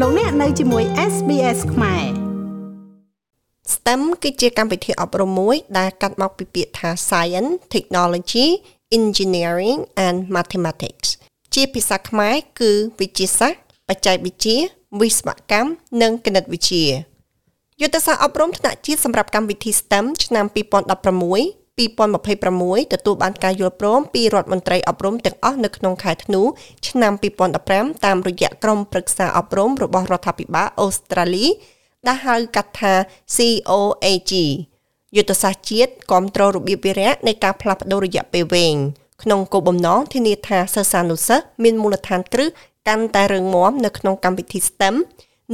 លោកអ្នកនៅជាមួយ SBS ខ្មែរ STEM គឺជាកម្មវិធីអប់រំមួយដែលកាត់មកពីពាក្យថា Science, Technology, Engineering and Mathematics ជាភាសាខ្មែរគឺវិទ្យាសាស្ត្របច្ចេកវិទ្យាវិស្វកម្មនិងគណិតវិទ្យាយុទ្ធសាស្ត្រអប់រំថ្នាក់ជាតិសម្រាប់កម្មវិធី STEM ឆ្នាំ2016 2026ទទួលបានការយល់ព្រមពីរដ្ឋមន្ត្រីអប់រំទាំងអស់នៅក្នុងខែធ្នូឆ្នាំ2015តាមរយៈក្រុមប្រឹក្សាអប់រំរបស់រដ្ឋាភិបាលអូស្ត្រាលីដែលហៅកាត់ថា COAG យុទ្ធសាស្ត្រជាតិគ្រប់គ្រងរបៀបវារៈនៃការផ្លាស់ប្តូររយៈពេលវែងក្នុងគោលបំណងធានាថាសិស្សានុសិស្សមានមូលដ្ឋានគ្រឹះកាន់តែរឹងមាំនៅក្នុងកម្មវិធី STEM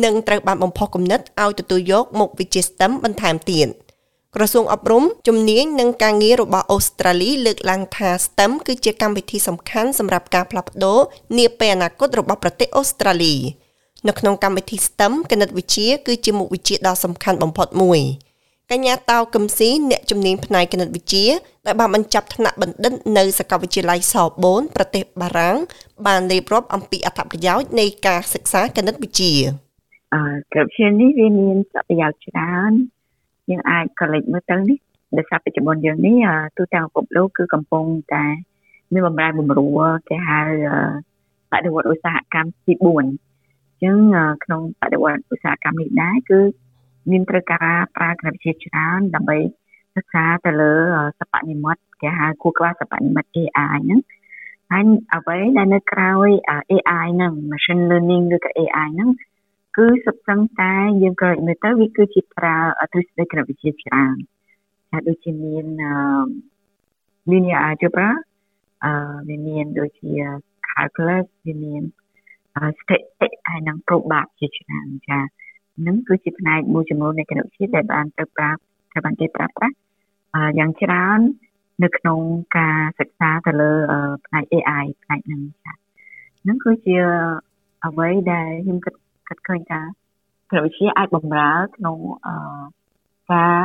និងត្រូវបានបំផុសគំនិតឲ្យទទួលយកមុខវិជ្ជា STEM បន្ថែមទៀត។ ក្រសួងអប់រំជំនាញនិងការងាររបស់អូស្ត្រាលីលើកឡើងថា STEM គឺជាកម្មវិធីសំខាន់សម្រាប់ការផ្លាស់ប្ដូរនាពេលអនាគតរបស់ប្រទេសអូស្ត្រាលីនៅក្នុងកម្មវិធី STEM គណិតវិទ្យាគឺជាមុខវិជ្ជាដ៏សំខាន់បំផុតមួយកញ្ញាតាវកឹមស៊ីអ្នកជំនាញផ្នែកគណិតវិទ្យាដែលបានបញ្ចប់ថ្នាក់បណ្ឌិតនៅសាកលវិទ្យាល័យសបូនប្រទេសបារាំងបានរៀបរាប់អំពីអត្ថប្រយោជន៍នៃការសិក្សាគណិតវិទ្យាអឺគណិតវិទ្យានេះវាមានប្រយោជន៍ច្រើន យើងអាចក៏លេចមើលទៅនេះដោយសារបច្ចុប្បន្នយើងនេះទូទាំងពិភពលោកគឺកំពុងតែមានបំរែបំរួលគេហៅបដិវត្តឧស្សាហកម្មទី4អញ្ចឹងក្នុងបដិវត្តឧស្សាហកម្មនេះដែរគឺមានត្រូវការប្រើគណិតវិទ្យាច្រើនដើម្បីសិក្សាទៅលើសពនិមិត្តគេហៅគួរក្បាលសពនិមិត្ត AI ហ្នឹងហើយអ្វីដែលនៅក្រោយ AI ហ្នឹង machine learning ឬក៏ AI ហ្នឹង គឺសុទ្ធសឹងតែយើងក៏មើលទៅវាគឺជាប្រើទ្រឹស្ដីគណិតវិទ្យាច្រើនថាដូចជាមាន linear algebra អឺវាមានដូចជា calculus វាមានស្ថិតិហើយនិង probab ជាច្រើនចានឹងគឺជាផ្នែកមួយចំនួននៃគណិតវិទ្យាដែលបានទៅប្រើត្រូវបានគេប្រើប្រាស់យ៉ាងច្រើននៅក្នុងការសិក្សាទៅលើផ្នែក AI ផ្នែកហ្នឹងចាហ្នឹងគឺជាអ្វីដែលខ្ញុំគិត គិតឃើញថាគណិតវិទ្យាអាចបំរើក្នុងអឺការ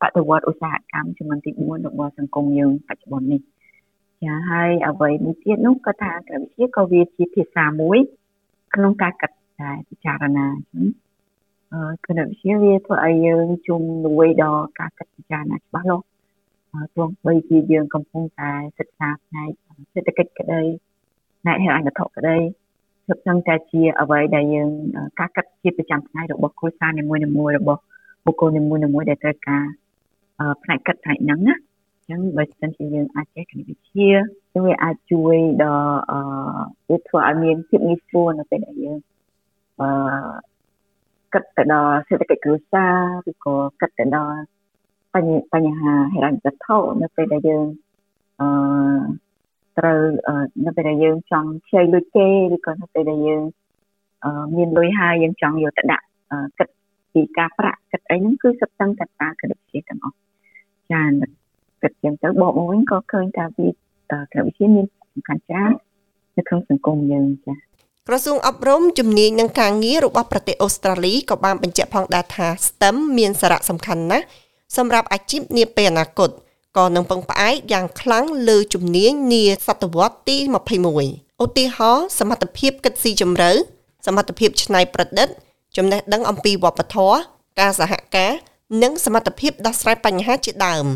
បដិវត្តឧស្សាហកម្មចំនួនទី4របស់សង្គមយើងបច្ចុប្បន្ននេះចាហើយអ្វីមួយទៀតនោះក៏ថាគណិតវិទ្យាក៏វាជាភាសាមួយ ក្នុងការកាត់តែពិចារណាអឺគណិតវិទ្យាវាធ្វើឲ្យយើងជំនួយដល់ការកាត់ពិចារណាច្បាស់លាស់ទោះបីជាយើងកំពុងតែសិក្សាផ្នែកសេដ្ឋកិច្ចក្តីផ្នែកហិរញ្ញវត្ថុក្តី សុទ្ធសឹងតែជាអ្វីដែលយើងការកាត់ជាប្រចាំថ្ងៃរបស់គ្រួសារនីមួយៗរបស់បុគ្គលនីមួយៗដែលត្រូវការផ្នែកកាត់ផ្នែកហ្នឹងណាអញ្ចឹងបើសិនជាយើងអាចចេះគណិតវិទ្យាគឺវាអាចជួយដល់អឺវាធ្វើឲ្យមានភាពងាយស្រួលនៅពេលដែលយើងអឺគិតទៅដល់សេដ្ឋកិច្ចគ្រួសារឬក៏គិតទៅដល់បញ្ហាហិរញ្ញវត្ថុនៅពេលដែលយើងអឺ ត្រូវនៅពេលដែលយើងចង់ខ្ចីលុយគេឬក៏នៅពេលដែលយើងមានលុយហើយយើងចង់យកទៅដាក់គិតពីការប្រាក់គិតអីហ្នឹងគឺសុទ្ធសឹងតែប្រើគណិតវិទ្យាទាំងអស់ចាគិតចឹងទៅបកមកវិញក៏ឃើញថាវាគណិតវិទ្យាមានសំខាន់ច្រើននៅក្នុងសង្គមយើងចាក្រសួងអប់រំជំនាញនិងការងាររបស់ប្រទេសអូស្ត្រាលីក៏បានបញ្ជាក់ផងដែរថា STEM មានសារៈសំខាន់ណាស់សម្រាប់អាជីពនាពេលអនាគត។ ក៏នឹងពឹងផ្អែកយ៉ាងខ្លាំងលើជំនាញនាសតវត្សទី21ឧទាហរណ៍សមត្ថភាពគិតស៊ីជម្រៅសមត្ថភាពច្នៃប្រឌិត ចំណេះដឹងអំពីវប្បធម៌ការសហការនិងសមត្ថភាពដោះស្រាយបញ្ហាជាដើម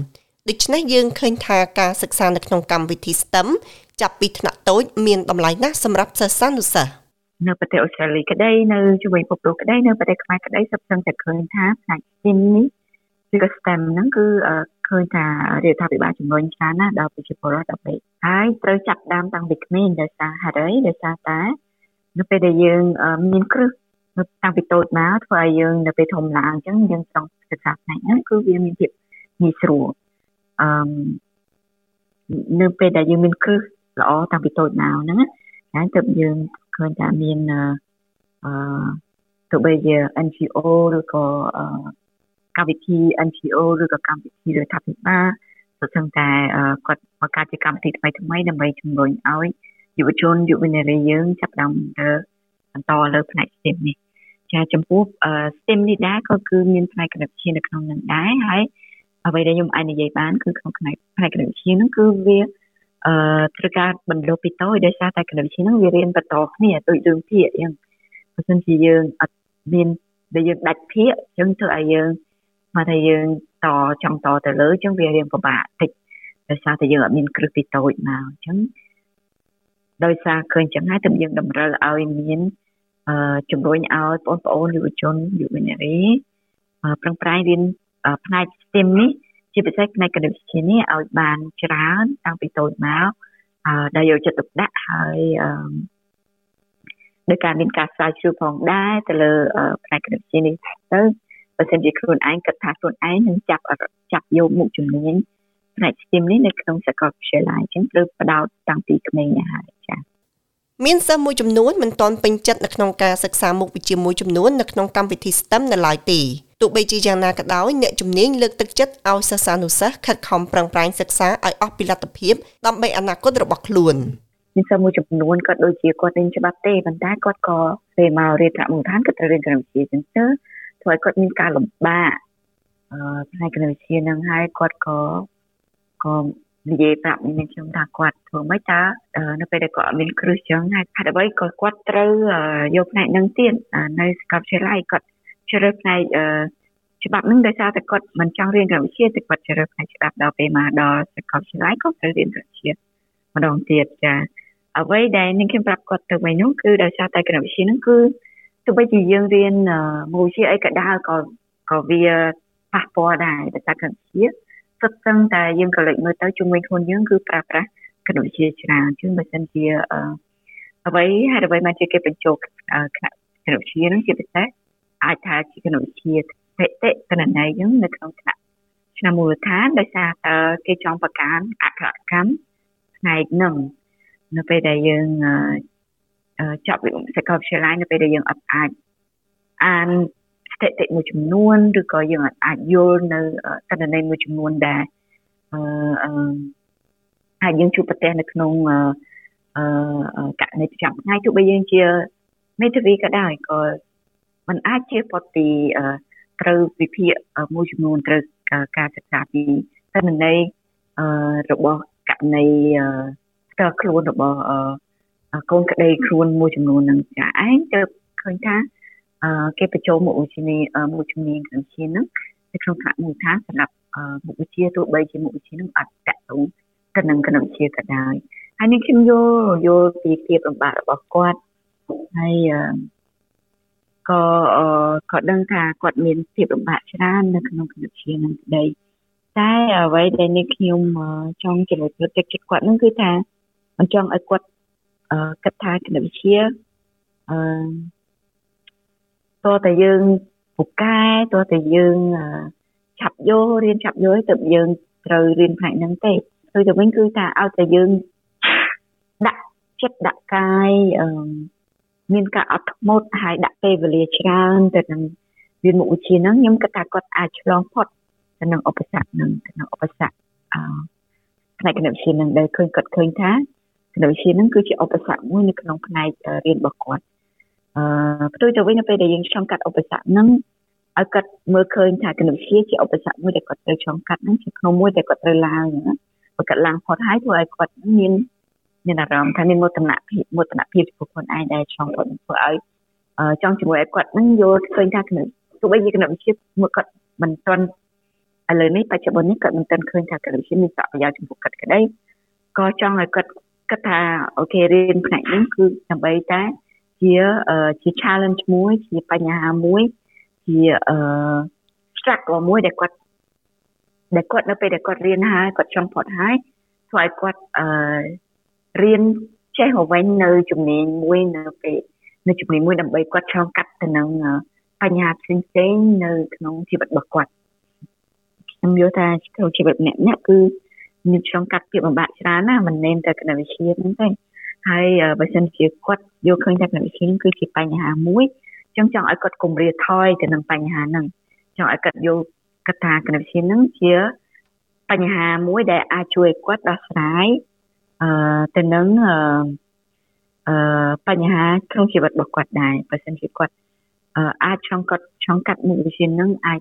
ដូច្នេះយើងឃើញថាការសិក្សានៅក្នុងកម្មវិធី STEM ចាប់ពីថ្នាក់តូចមានតម្លៃណាស់សម្រាប់សិស្សានុសិស្សនៅប្រទេសអូស្ត្រាលីក្តីនៅជួយពិភពលោកក្តីនៅប្រទេសខ្មែរក្តីសុទ្ធសឹងតែឃើញថាផ្នែក STEM នេះ ឬក៏ STEM ហ្នឹងគឺឃើញថារដ្ឋាភិបាលជំរុញច្រើនណាស់ដល់ប្រជាពលរដ្ឋដើម្បីហើយត្រូវចាប់ដើមតាំងពីក្មេងដោយសារហេតុអីដោយសារតែនៅពេលដែលយើងមានគ្រឹះនៅតាំងពីតូចមកធ្វើឲ្យយើងនៅពេលធំឡើងអញ្ចឹងយើងចង់សិក្សាផ្នែកហ្នឹងគឺវាមានភាពងាយស្រួលអឺនៅពេលដែលយើងមានគ្រឹះល្អតាំងពីតូចមកហ្នឹងហើយទើបយើងឃើញថាមានអឺទោះបីជា NGO ឬក៏អឺ កម្មវិធី NGO ឬក៏កម្មវិធីរដ្ឋាភិបាលទៅសឹងតែគាត់បង្កើតជាកម្មវិធីថ្មីថ្មីដើម្បីជំរុញឲ្យយុវជនយុវនារីយើងចាប់ផ្ដើមទៅបន្តលើផ្នែក STEM នេះចាចំពោះ STEM នេះដែរក៏គឺមានផ្នែកគណិតវិទ្យានៅក្នុងនឹងដែរហើយអ្វីដែលខ្ញុំអាចនិយាយបានគឺក្នុងផ្នែកផ្នែកគណិតវិទ្យាហ្នឹងគឺវាអឺត្រូវការបណ្ដុះពីតូចដោយសារតែគណិតវិទ្យាហ្នឹងវារៀនបន្តគ្នាដូចរឿងភាគអញ្ចឹងបើសិនជាយើងអត់មានដែលយើងដាច់ភាកអញ្ចឹងធ្វើឲ្យយើង មកថាយើងតចង់តទៅលើអញ្ចឹងវារៀងពិបាកតិចដោយសារតែយើងអត់មានគ្រឹះពីតូចមកអញ្ចឹងដោយសារឃើញចឹងហើយទើបយើងតម្រូវឲ្យមានអឺជំរុញឲ្យបងប្អូនយុវជនយុវនារីប្រឹងប្រែងរៀនផ្នែក STEM នេះជាពិសេសផ្នែកគណិតវិទ្យានេះឲ្យបានច្រើនតាំងពីតូចមកអឺដែលយកចិត្តទុកដាក់ហើយអឺដោយការមានការស្រាវជ្រាវផងដែរទៅលើផ្នែកគណិតវិទ្យានេះទៅ បើសិនជាខ្លួនឯងគិតថាខ្លួនឯងនឹងចាប់ចាប់យកមុខជំនាញផ្នែក STEM នេះនៅក្នុងសាកលវិទ្យាល័យអញ្ចឹងត្រូវបដោតតាំងពីក្មេងណាស់ចា៎មានសិស្សមួយចំនួនមិនទាន់ពេញចិត្តនៅក្នុងការសិក្សាមុខវិជ្ជាមួយចំនួននៅក្នុងកម្មវិធី STEM នៅឡើយទេទោះបីជាយ៉ាងណាក៏ដោយអ្នកជំនាញលើកទឹកចិត្តឲ្យសិស្សានុសិស្សខិតខំប្រឹងប្រែងសិក្សាឲ្យអស់ពីលទ្ធភាពដើម្បីអនាគតរបស់ខ្លួនមានសិស្សមួយចំនួនគាត់ដូចជាគាត់រៀនច្បាប់ទេប៉ុន្តែគាត់ក៏ពេលមករៀនប្រាក់មូលដ្ឋានគាត់ត្រូវរៀនគណិតវិទ្យាចឹងទៅ ធ្វើឲ្យគាត់មានការលំបាកអឺផ្នែកគណិតវិទ្យានឹងហើយគាត់ក៏ក៏និយាយប្រាប់នឹងខ្ញុំថាគាត់ធ្វើម៉េចតើនៅពេលដែលគាត់អត់មានគ្រឹះចឹងហើយហេតុអ្វីក៏គាត់ត្រូវយកផ្នែកនឹងទៀតនៅសាកលវិទ្យាល័យគាត់ជ្រើសផ្នែកច្បាប់នឹងដោយសារតែគាត់មិនចង់រៀនគណិតវិទ្យាតែគាត់ជ្រើសផ្នែកច្បាប់ដល់ពេលមកដល់សាកលវិទ្យាល័យក៏ត្រូវរៀនគណិតវិទ្យាម្ដងទៀតចាអ្វីដែលនឹងខ្ញុំប្រាប់គាត់ទៅវិញនោះគឺដោយសារតែគណិតវិទ្យានឹងគឺ ទោះបីជាយើងរៀនមុខវិជ្ជាអីក៏ដោយក៏ក៏វាប៉ះពាល់ដែរដោយសារគណិតវិទ្យាសុទ្ធសឹងតែយើងក៏លេចមើលទៅជំនួយខ្លួនយើងគឺប្រើប្រាស់គណិតវិទ្យាច្រើនជាងបើសិនជាអ្វីហើយអ្វីមកជាគេបញ្ចូលគណិតវិទ្យានឹងជាពិសេសអាចថាជាគណិតវិទ្យាបេតិកណន័យហ្នឹងនៅក្នុងថ្នាក់ឆ្នាំមូលដ្ឋានដោយសារតើគេចង់បង្កើនអក្សរកម្មផ្នែកហ្នឹងនៅពេលដែលយើង ចប់វិទ្យាសាកលវិទ្យាល័យនៅពេលដែលយើងអត់អាចអានស្ថិតិមួយចំនួនឬក៏យើងអាចយល់នៅតនន័យមួយចំនួនដែលអឺអាចយើងជួបប្រទះនៅក្នុងអឺករណីប្រចាំថ្ងៃទោះបីយើងជាមេធាវីក៏ដោយក៏มันអាចជាផុតពីត្រូវវិភាគមួយចំនួនត្រូវការសិក្សាពីតនន័យរបស់ករណីផ្ទាល់ខ្លួនរបស់ កូនក្តីខ្លួនមួយចំនួននឹងចាឯងទៅឃើញថាគេបញ្ចូលមុខវិជ្ជាមុខជំនាញខាងឈានហ្នឹងនៅក្នុងថ្នាក់មូលដ្ឋានសម្រាប់មុខវិជ្ជាទោះបីជាមុខវិជ្ជាហ្នឹងអត់តកតងទៅនឹងគណិតវិទ្យាក៏ដោយហើយនេះខ្ញុំយល់យល់ពីភាពលំបាករបស់គាត់ហើយក៏ក៏ដឹងថាគាត់មានភាពលំបាកច្រើននៅក្នុងគណិតវិទ្យានឹងក្តីតែអ្វីដែលនេះខ្ញុំចង់ចំណុចលើកទឹកចិត្តគាត់នឹងគឺថាមិនចង់ឲ្យគាត់ គិតថាគណិតវិទ្យាអឺតើតែយើងពូកែតើតែយើងឆាប់យករៀនឆាប់យកទៅយើងត្រូវរៀនផ្នែកហ្នឹងទេគឺទៅវិញគឺថាឲ្យតែយើងដាក់ចិត្តដាក់កាយអឺមានការអត់ធ្មត់ហើយដាក់ពេលវេលាច្រើនទៅនឹងរៀនមុខវិជ្ជាហ្នឹងខ្ញុំគិតថាគាត់អាចឆ្លងផុតទៅនឹងឧបសគ្គហ្នឹងទៅនឹងឧបសគ្គអឺផ្នែកគណិតវិទ្យាហ្នឹងដែលឃើញគាត់ឃើញថា គណិតវិទ្យាហ្នឹងគឺជាឧបសគ្គមួយនៅក្នុងផ្នែករៀនរបស់គាត់អឺផ្ទុយទៅវិញនៅពេលដែលយើងឆ្លងកាត់ឧបសគ្គហ្នឹងឲ្យគាត់មើលឃើញថាគណិតវិទ្យាជាឧបសគ្គមួយដែលគាត់ត្រូវឆ្លងកាត់ហ្នឹងជាក្នុងមួយដែលគាត់ត្រូវឡើងណាបើគាត់ឡើងផុតហើយធ្វើឲ្យគាត់មានមានអារម្មណ៍ថាមានមោទនភាពមោទនភាពចំពោះខ្លួនឯងដែលឆ្លងផុតធ្វើឲ្យចង់ជាមួយឲ្យគាត់ហ្នឹងយល់ឃើញថាគណិតទោះបីជាគណិតវិទ្យាមួយគាត់មិនទាន់ឥឡូវនេះបច្ចុប្បន្ននេះគាត់មិនទាន់ឃើញថាគណិតវិទ្យាមានប្រយោជន៍ចំពោះគាត់ក្តីក៏ចង់ឲ្យគាត់ គិតថាអូខេរៀនផ្នែកនេះគឺដើម្បីតែជាជា challenge មួយជាបញ្ហាមួយជាអឺ struggle មួយដែលគាត់ដែលគាត់នៅពេលដែលគាត់រៀនហើយគាត់ចង់ផុតហើយធ្វើឲ្យគាត់អឺរៀនចេះមកវិញនៅជំនាញមួយនៅពេលនៅជំនាញមួយដើម្បីគាត់ឆ្លងកាត់ទៅនឹងបញ្ហាផ្សេងផ្សេងនៅក្នុងជីវិតរបស់គាត់ខ្ញុំយល់ថាក្នុងជីវិតម្នាក់ម្នាក់គឺ មានឆ្លងកាត់ភាពលំបាកច្រើនណាមិនមែនតែគណិតវិទ្យាហ្នឹងទេហើយបើសិនជាគាត់យកឃើញថាគណិតវិទ្យាគឺជាបញ្ហាមួយចឹងចង់ឲ្យគាត់គំរាថយទៅនឹងបញ្ហាហ្នឹងចង់ឲ្យគាត់យកកថាគណិតវិទ្យាហ្នឹងជាបញ្ហាមួយដែលអាចជួយគាត់ដោះស្រាយអឺទៅនឹងអឺបញ្ហាក្នុងជីវិតរបស់គាត់ដែរបើសិនជាគាត់អាចឆ្លងកាត់ឆ្លងកាត់មុខវិជ្ជាហ្នឹងអាច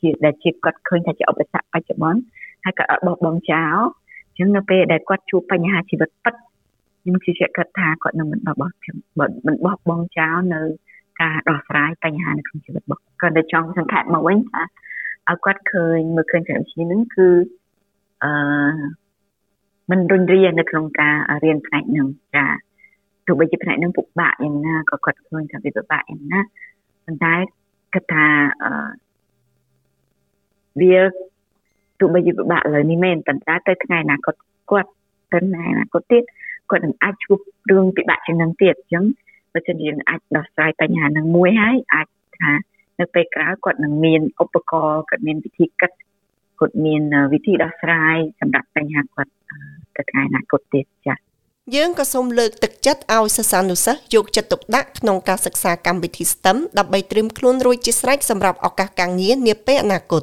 ជាដែលជាគាត់ឃើញថាជាឧបសគ្គបច្ចុប្បន្ន ហើយគាត់អត់បោះបង់ចោលអញ្ចឹងនៅពេលដែលគាត់ជួបបញ្ហាជីវិតពិតខ្ញុំជឿជាក់គាត់ថាគាត់នឹងមិនបោះមិនបោះបង់ចោលនៅការដោះស្រាយបញ្ហានៅក្នុងជីវិតរបស់គាត់តែចង់សង្ខេបមកវិញថាឲ្យគាត់ឃើញមើលឃើញកម្មវិធីហ្នឹងគឺអឺមិនរុញរានៅក្នុងការរៀនផ្នែកហ្នឹងចាទោះបីជាផ្នែកហ្នឹងពិបាកយ៉ាងណាក៏គាត់ឃើញថាវាពិបាកយ៉ាងណាប៉ុន្តែគាត់ថាអឺវា ទោះបីជាពិបាកលើនេះមែនប៉ុន្តែទៅថ្ងៃណាគាត់គាត់ទៅថ្ងៃណាគាត់ទៀតគាត់នឹងអាចជួបរឿងពិបាកជាងនឹងទៀតអញ្ចឹងបើសិនជាយើងអាចដោះស្រាយបញ្ហានឹងមួយហើយអាចថានៅពេលក្រោយគាត់នឹងមានឧបករណ៍គាត់មានវិធីគិតគាត់មានវិធីដោះស្រាយសម្រាប់បញ្ហាគាត់ទៅថ្ងៃអនាគតទៀតចា៎យើងក៏សូមលើកទឹកចិត្តឲ្យសិស្សានុសិស្សយកចិត្តទុកដាក់ក្នុងការសិក្សាកម្មវិធី STEM ដើម្បីត្រៀមខ្លួនរួចជាស្រេចសម្រាប់ឱកាសការងារនាពេលអនាគត